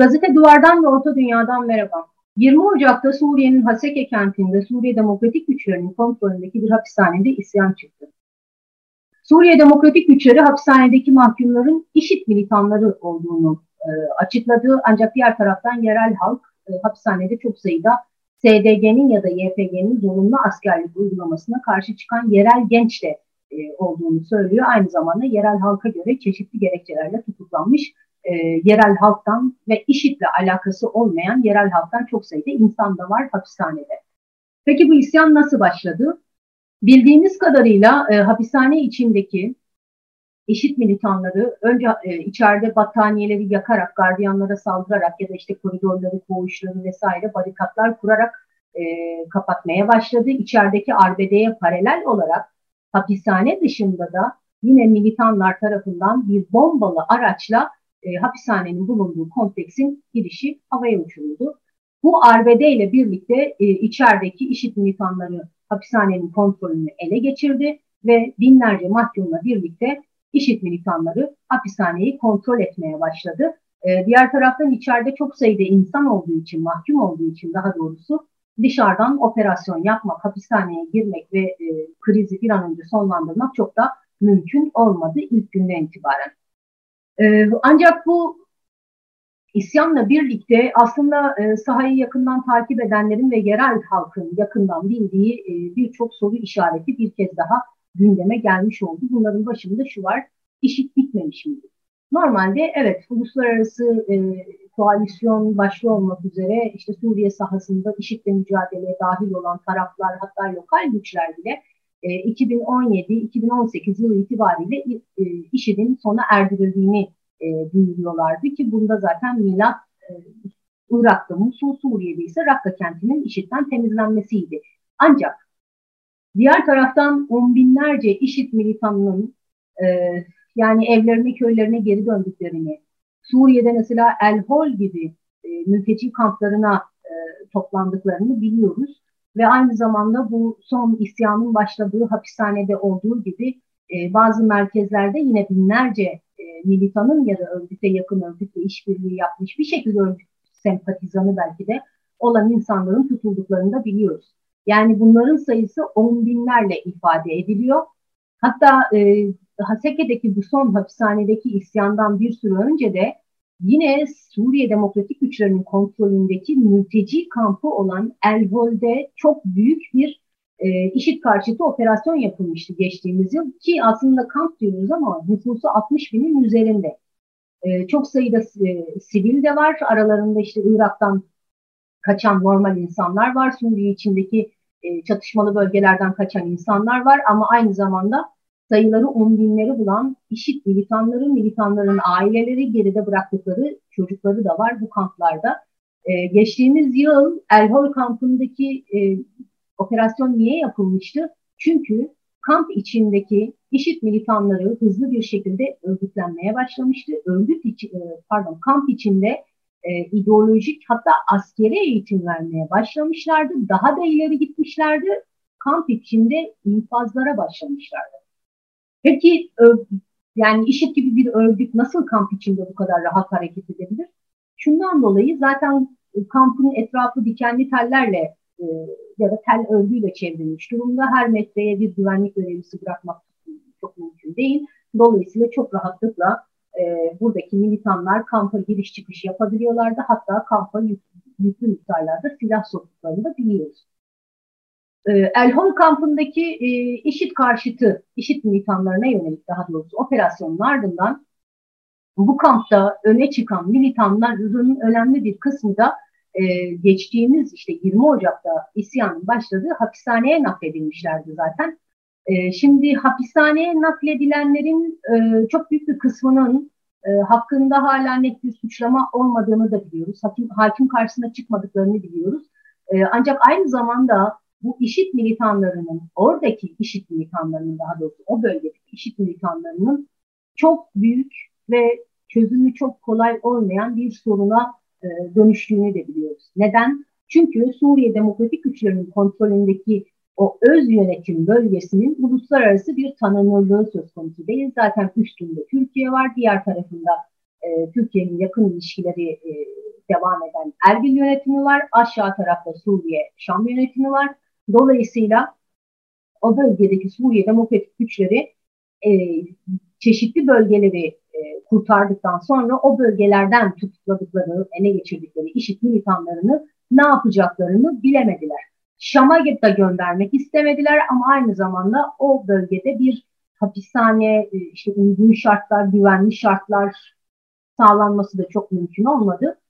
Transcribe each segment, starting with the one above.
Gazete Duvar'dan ve Orta Dünya'dan merhaba. 20 Ocak'ta Suriye'nin Haseke kentinde Suriye Demokratik Güçlerinin kontrolündeki bir hapishanede isyan çıktı. Suriye Demokratik Güçleri hapishanedeki mahkumların IŞİD militanları olduğunu e, açıkladı. Ancak diğer taraftan yerel halk e, hapishanede çok sayıda SDG'nin ya da YPG'nin zorunlu askerlik uygulamasına karşı çıkan yerel genç de e, olduğunu söylüyor. Aynı zamanda yerel halka göre çeşitli gerekçelerle tutuklanmış e, yerel halktan ve IŞİD'le alakası olmayan yerel halktan çok sayıda insan da var hapishanede. Peki bu isyan nasıl başladı? Bildiğimiz kadarıyla e, hapishane içindeki IŞİD militanları önce e, içeride battaniyeleri yakarak, gardiyanlara saldırarak ya da işte koridorları, koğuşları vesaire barikatlar kurarak e, kapatmaya başladı. İçerideki arbedeye paralel olarak hapishane dışında da yine militanlar tarafından bir bombalı araçla e, hapishanenin bulunduğu kompleksin girişi havaya uçuruldu. Bu arbede ile birlikte e, içerideki IŞİD militanları hapishanenin kontrolünü ele geçirdi ve binlerce mahkumla birlikte IŞİD militanları hapishaneyi kontrol etmeye başladı. E, diğer taraftan içeride çok sayıda insan olduğu için, mahkum olduğu için daha doğrusu dışarıdan operasyon yapmak, hapishaneye girmek ve e, krizi bir an önce sonlandırmak çok da mümkün olmadı ilk günden itibaren. E, ancak bu isyanla birlikte aslında e, sahayı yakından takip edenlerin ve yerel halkın yakından bildiği e, birçok soru işareti bir kez daha gündeme gelmiş oldu. Bunların başında şu var, işit bitmemiş miydi? Normalde evet uluslararası e, koalisyon başta olmak üzere işte Suriye sahasında IŞİD'le mücadeleye dahil olan taraflar hatta lokal güçler bile 2017-2018 yılı itibariyle e, IŞİD'in sona erdirildiğini e, duyuruyorlardı ki bunda zaten milat e, Irak'ta, Musul, Suriye'de ise Rakka kentinin IŞİD'den temizlenmesiydi. Ancak diğer taraftan on binlerce IŞİD militanının e, yani evlerine, köylerine geri döndüklerini, Suriye'de mesela El Hol gibi e, mülteci kamplarına e, toplandıklarını biliyoruz. Ve aynı zamanda bu son isyanın başladığı hapishanede olduğu gibi e, bazı merkezlerde yine binlerce e, militanın ya da örgüte yakın örgütle işbirliği yapmış bir şekilde örgüt sempatizanı belki de olan insanların tutulduklarını da biliyoruz. Yani bunların sayısı on binlerle ifade ediliyor. Hatta e, Haseke'deki bu son hapishanedeki isyandan bir süre önce de yine Suriye Demokratik Güçlerinin kontrolündeki mülteci kampı olan El çok büyük bir e, IŞİD karşıtı operasyon yapılmıştı geçtiğimiz yıl ki aslında kamp diyoruz ama nüfusu 60 binin üzerinde. E, çok sayıda e, sivil de var. Aralarında işte Irak'tan kaçan normal insanlar var. Suriye içindeki e, çatışmalı bölgelerden kaçan insanlar var ama aynı zamanda sayıları on binleri bulan IŞİD militanları, militanların aileleri geride bıraktıkları çocukları da var bu kamplarda. Ee, geçtiğimiz yıl El Hol kampındaki e, operasyon niye yapılmıştı? Çünkü kamp içindeki IŞİD militanları hızlı bir şekilde örgütlenmeye başlamıştı. Örgüt içi, e, pardon kamp içinde e, ideolojik hatta askeri eğitim vermeye başlamışlardı. Daha da ileri gitmişlerdi. Kamp içinde infazlara başlamışlardı. Peki yani IŞİD gibi bir örgüt nasıl kamp içinde bu kadar rahat hareket edebilir? Şundan dolayı zaten kampın etrafı dikenli tellerle e, ya da tel örgüyle çevrilmiş durumda. Her metreye bir güvenlik görevlisi bırakmak çok mümkün değil. Dolayısıyla çok rahatlıkla e, buradaki militanlar kampa giriş çıkış yapabiliyorlardı. Hatta kampa yüklü miktarlarda silah soktuklarını da biliyoruz. E, El Hol kampındaki e, IŞİD karşıtı, IŞİD militanlarına yönelik daha doğrusu operasyonun ardından bu kampta öne çıkan militanların önemli bir kısmı da e, geçtiğimiz işte 20 Ocak'ta isyanın başladığı hapishaneye nakledilmişlerdi zaten. E, şimdi hapishaneye nakledilenlerin çok büyük bir kısmının e, hakkında hala net bir suçlama olmadığını da biliyoruz. Hakim, hakim karşısına çıkmadıklarını biliyoruz. Ancak aynı zamanda bu işit militanlarının, oradaki işit militanlarının daha doğrusu o bölgedeki işit militanlarının çok büyük ve çözümü çok kolay olmayan bir soruna e, dönüştüğünü de biliyoruz. Neden? Çünkü Suriye Demokratik Güçlerinin kontrolündeki o öz yönetim bölgesinin uluslararası bir tanınırlığı söz konusu değil. Zaten üstünde Türkiye var, diğer tarafında e, Türkiye'nin yakın ilişkileri e, devam eden Erbil yönetimi var. Aşağı tarafta Suriye, Şam yönetimi var. Dolayısıyla o bölgedeki Suriye demokratik güçleri e, çeşitli bölgeleri e, kurtardıktan sonra o bölgelerden tutukladıkları, ele geçirdikleri IŞİD militanlarını ne yapacaklarını bilemediler. Şam'a da göndermek istemediler ama aynı zamanda o bölgede bir hapishane, e, işte uygun şartlar, güvenli şartlar sağlanması da çok mümkün olmadı.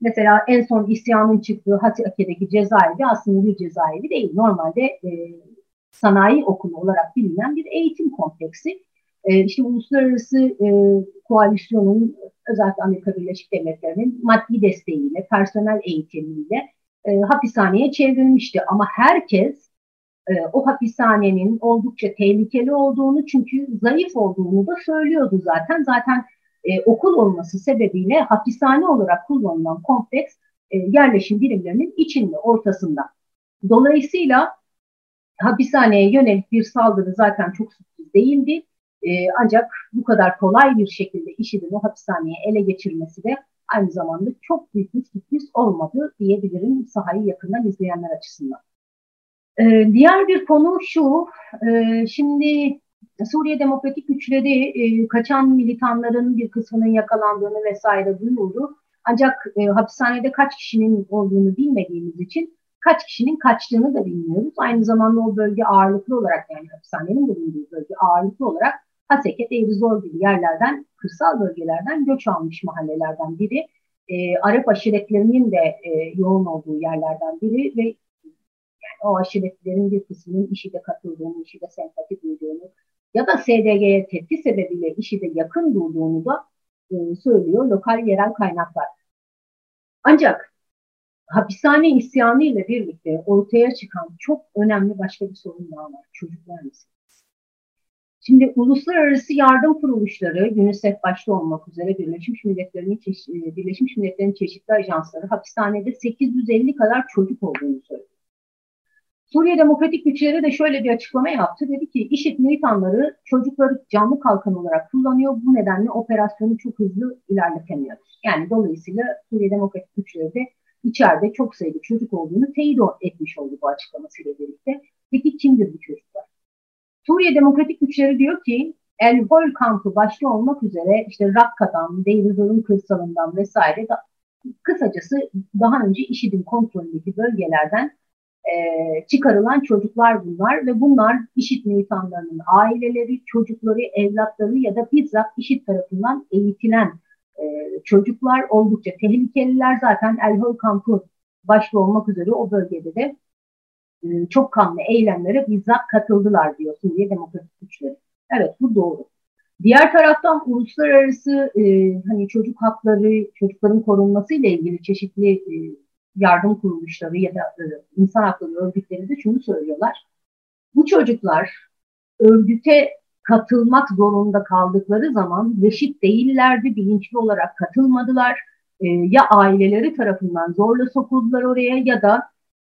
Mesela en son isyanın çıktığı Hatice'deki cezaevi aslında bir cezaevi değil. Normalde e, sanayi okulu olarak bilinen bir eğitim kompleksi. E, işte uluslararası e, koalisyonun özellikle Amerika Birleşik Devletleri'nin maddi desteğiyle, personel eğitimiyle e, hapishaneye çevrilmişti. Ama herkes e, o hapishanenin oldukça tehlikeli olduğunu çünkü zayıf olduğunu da söylüyordu zaten. Zaten e, okul olması sebebiyle hapishane olarak kullanılan kompleks e, yerleşim birimlerinin içinde, ortasında. Dolayısıyla hapishaneye yönelik bir saldırı zaten çok sürpriz değildi. E, ancak bu kadar kolay bir şekilde IŞİD'in o hapishaneye ele geçirmesi de aynı zamanda çok büyük bir sürpriz olmadı diyebilirim sahayı yakından izleyenler açısından. E, diğer bir konu şu, e, şimdi Suriye Demokratik Güçleri e, kaçan militanların bir kısmının yakalandığını vesaire duyurdu. Ancak e, hapishanede kaç kişinin olduğunu bilmediğimiz için kaç kişinin kaçtığını da bilmiyoruz. Aynı zamanda o bölge ağırlıklı olarak yani hapishanenin bulunduğu bölge ağırlıklı olarak Haseket, Eğrizor gibi yerlerden, kırsal bölgelerden göç almış mahallelerden biri. E, Arap aşiretlerinin de e, yoğun olduğu yerlerden biri ve yani o aşiretlerin bir kısmının işi de katıldığını, işi de sempati duyduğunu ya da SDG'ye tepki sebebiyle işi de yakın durduğunu da e, söylüyor lokal yerel kaynaklar. Ancak hapishane isyanı ile birlikte ortaya çıkan çok önemli başka bir sorun daha var. Çocuklar meselesi. Şimdi uluslararası yardım kuruluşları, UNICEF başta olmak üzere Birleşmiş Milletler'in e, Birleşmiş Milletler'in çeşitli ajansları hapishanede 850 kadar çocuk olduğunu söylüyor. Suriye Demokratik Güçleri de şöyle bir açıklama yaptı. Dedi ki IŞİD militanları çocukları canlı kalkan olarak kullanıyor. Bu nedenle operasyonu çok hızlı ilerletemiyoruz. Yani dolayısıyla Suriye Demokratik Güçleri de içeride çok sayıda çocuk olduğunu teyit etmiş oldu bu açıklamasıyla birlikte. Peki kimdir bu çocuklar? Suriye Demokratik Güçleri diyor ki El Hol kampı başta olmak üzere işte Rakka'dan, Deir kırsalından vesaire da, kısacası daha önce IŞİD'in kontrolündeki bölgelerden e, çıkarılan çocuklar bunlar ve bunlar IŞİD militanlarının aileleri, çocukları, evlatları ya da bizzat IŞİD tarafından eğitilen e, çocuklar oldukça tehlikeliler. Zaten El Hol kampı başta olmak üzere o bölgede de e, çok kanlı eylemlere bizzat katıldılar diyor Suriye Demokratik Güçleri. Evet bu doğru. Diğer taraftan uluslararası e, hani çocuk hakları, çocukların korunması ile ilgili çeşitli e, yardım kuruluşları ya da e, insan hakları örgütleri de şunu söylüyorlar. Bu çocuklar örgüte katılmak zorunda kaldıkları zaman reşit değillerdi, bilinçli olarak katılmadılar. E, ya aileleri tarafından zorla sokuldular oraya ya da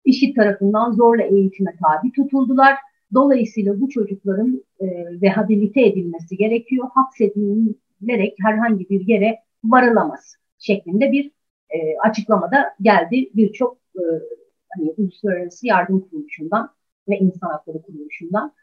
işit tarafından zorla eğitime tabi tutuldular. Dolayısıyla bu çocukların e, rehabilite edilmesi gerekiyor. Hapsedilerek herhangi bir yere varılamaz şeklinde bir e, açıklamada geldi birçok e, hani uluslararası yardım kuruluşundan ve insan hakları kuruluşundan.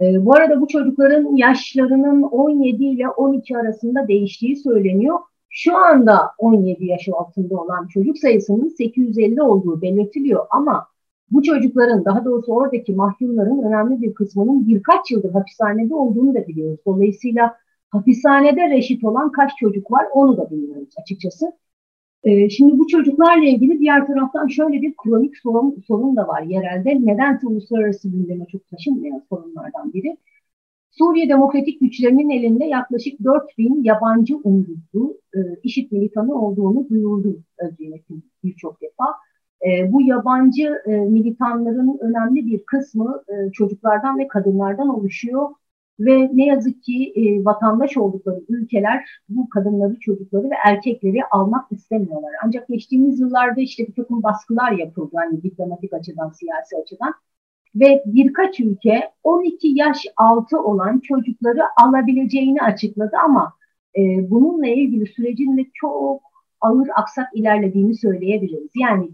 E, bu arada bu çocukların yaşlarının 17 ile 12 arasında değiştiği söyleniyor. Şu anda 17 yaş altında olan çocuk sayısının 850 olduğu belirtiliyor ama bu çocukların daha doğrusu oradaki mahkumların önemli bir kısmının birkaç yıldır hapishanede olduğunu da biliyoruz. Dolayısıyla hapishanede reşit olan kaç çocuk var onu da bilmiyoruz açıkçası. Ee, şimdi bu çocuklarla ilgili diğer taraftan şöyle bir kronik sorun, sorun da var yerelde. Nedense uluslararası gündeme çok taşınmayan sorunlardan biri. Suriye Demokratik Güçlerinin elinde yaklaşık 4 bin yabancı unsurlu e, IŞİD militanı olduğunu duyurdu Özyenetin birçok defa. E, bu yabancı e, militanların önemli bir kısmı e, çocuklardan ve kadınlardan oluşuyor ve ne yazık ki e, vatandaş oldukları ülkeler bu kadınları, çocukları ve erkekleri almak istemiyorlar. Ancak geçtiğimiz yıllarda işte bir takım baskılar yapıldı hani diplomatik açıdan, siyasi açıdan ve birkaç ülke 12 yaş altı olan çocukları alabileceğini açıkladı ama e, bununla ilgili sürecin de çok ağır aksak ilerlediğini söyleyebiliriz. Yani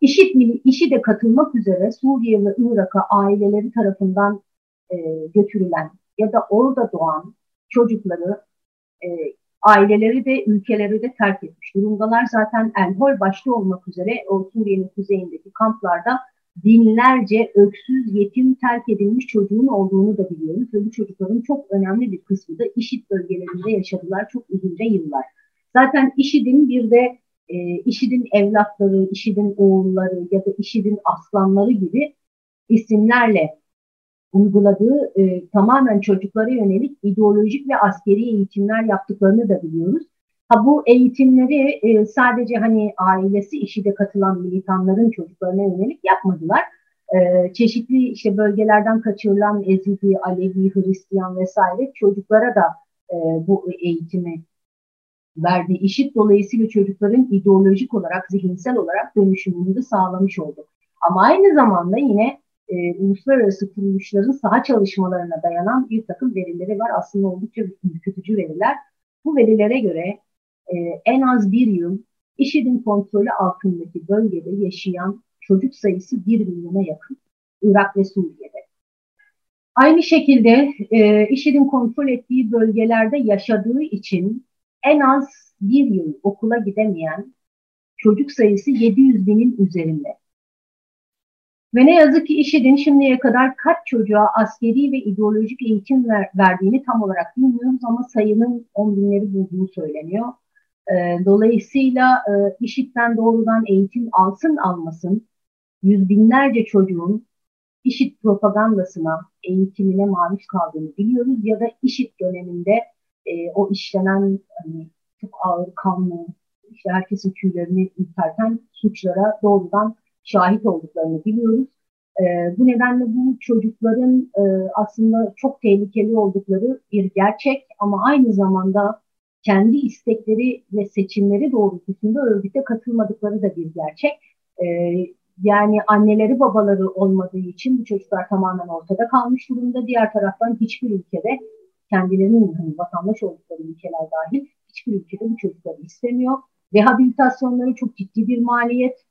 IŞİD, işi de katılmak üzere Suriye ve Irak'a aileleri tarafından e, götürülen ya da orada doğan çocukları e, aileleri de ülkeleri de terk etmiş durumdalar. Zaten Elhol başta olmak üzere o Suriye'nin kuzeyindeki kamplarda binlerce öksüz, yetim, terk edilmiş çocuğun olduğunu da biliyoruz. Ve bu çocukların çok önemli bir kısmı da IŞİD bölgelerinde yaşadılar çok uzunca yıllar. Zaten IŞİD'in bir de e, IŞİD'in evlatları, IŞİD'in oğulları ya da IŞİD'in aslanları gibi isimlerle uyguladığı e, tamamen çocuklara yönelik ideolojik ve askeri eğitimler yaptıklarını da biliyoruz. Ha bu eğitimleri e, sadece hani ailesi işi de katılan militanların çocuklarına yönelik yapmadılar. E, çeşitli işte bölgelerden kaçırılan Ezidi, Alevi, Hristiyan vesaire çocuklara da e, bu eğitimi verdi. İşit dolayısıyla çocukların ideolojik olarak, zihinsel olarak dönüşümünü de sağlamış oldu. Ama aynı zamanda yine e, uluslararası kuruluşların saha çalışmalarına dayanan bir takım verileri var. Aslında oldukça ürkütücü veriler. Bu verilere göre e, en az bir yıl IŞİD'in kontrolü altındaki bölgede yaşayan çocuk sayısı 1 milyona yakın. Irak ve Suriye'de. Aynı şekilde e, IŞİD'in kontrol ettiği bölgelerde yaşadığı için en az bir yıl okula gidemeyen çocuk sayısı 700 binin üzerinde. Ve ne yazık ki IŞİD'in şimdiye kadar kaç çocuğa askeri ve ideolojik eğitim ver, verdiğini tam olarak bilmiyoruz ama sayının on binleri bulduğu söyleniyor. E, dolayısıyla e, IŞİD'den doğrudan eğitim alsın almasın yüz binlerce çocuğun IŞİD propagandasına, eğitimine maruz kaldığını biliyoruz ya da IŞİD döneminde e, o işlenen hani, çok ağır kanlı, işte herkesin tüylerini ürperten suçlara doğrudan şahit olduklarını biliyoruz. E, bu nedenle bu çocukların e, aslında çok tehlikeli oldukları bir gerçek ama aynı zamanda kendi istekleri ve seçimleri doğrultusunda örgüte katılmadıkları da bir gerçek. E, yani anneleri babaları olmadığı için bu çocuklar tamamen ortada kalmış durumda. Diğer taraftan hiçbir ülkede kendilerinin hani vatandaş oldukları ülkeler dahil hiçbir ülkede bu çocukları istemiyor. Rehabilitasyonları çok ciddi bir maliyet.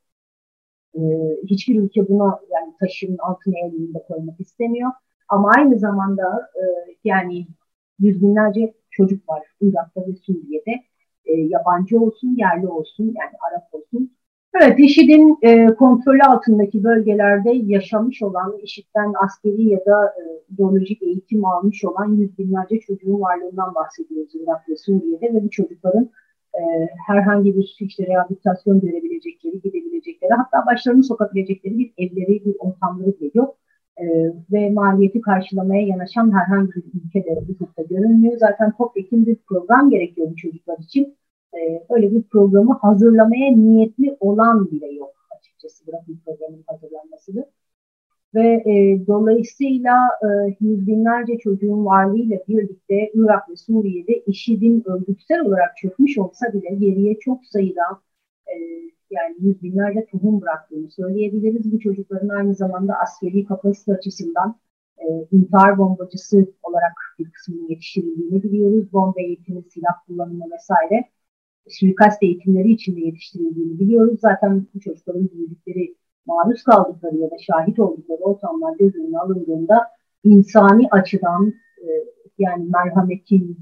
Ee, hiçbir ülke buna yani taşın altına elinde koymak istemiyor. Ama aynı zamanda e, yani yüz binlerce çocuk var Irak'ta ve Suriye'de. E, yabancı olsun, yerli olsun, yani Arap olsun. Evet, IŞİD'in e, kontrolü altındaki bölgelerde yaşamış olan, IŞİD'den askeri ya da ideolojik eğitim almış olan yüz binlerce çocuğun varlığından bahsediyoruz Irak ve Suriye'de ve bu çocukların e, herhangi bir işte rehabilitasyon görebilecekleri, gidebilecekleri, hatta başlarını sokabilecekleri bir evleri, bir ortamları bile yok. E, ve maliyeti karşılamaya yanaşan herhangi bir ülke de ufukta görünmüyor. Zaten topyekin bir program gerekiyor bu çocuklar için. E, öyle bir programı hazırlamaya niyetli olan bile yok açıkçası bırakın programın hazırlanmasını. Ve e, dolayısıyla e, yüz binlerce çocuğun varlığıyla birlikte Irak ve Suriye'de IŞİD'in örgütsel olarak çökmüş olsa bile geriye çok sayıda e, yani yüz binlerce tohum bıraktığını söyleyebiliriz. Bu çocukların aynı zamanda askeri kapasite açısından e, intihar bombacısı olarak bir kısmının yetiştirildiğini biliyoruz. Bomba eğitimi, silah kullanımı vesaire suikast eğitimleri içinde yetiştirildiğini biliyoruz. Zaten bu çocukların büyüdükleri, maruz kaldıkları ya da şahit oldukları ortamlar göz önüne alındığında insani açıdan e, yani merhametin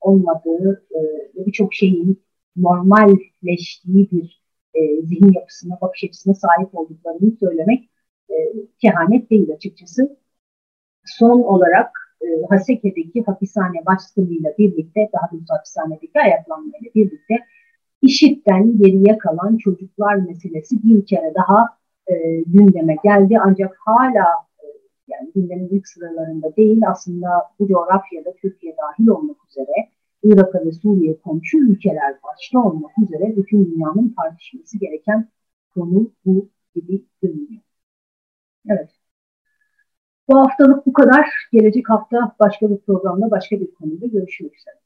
olmadığı e, ve birçok şeyin normalleştiği bir e, zihin yapısına, bakış açısına sahip olduklarını söylemek e, kehanet değil açıkçası. Son olarak e, Haseke'deki hapishane baskınıyla birlikte, daha doğrusu hapishanedeki ayaklanmayla birlikte IŞİD'den geriye kalan çocuklar meselesi bir kere daha e, gündeme geldi. Ancak hala e, yani gündemin ilk sıralarında değil aslında bu coğrafyada Türkiye dahil olmak üzere Irak ve Suriye komşu ülkeler başta olmak üzere bütün dünyanın tartışması gereken konu bu gibi görünüyor. Evet. Bu haftalık bu kadar. Gelecek hafta başka bir programda başka bir konuda görüşmek üzere.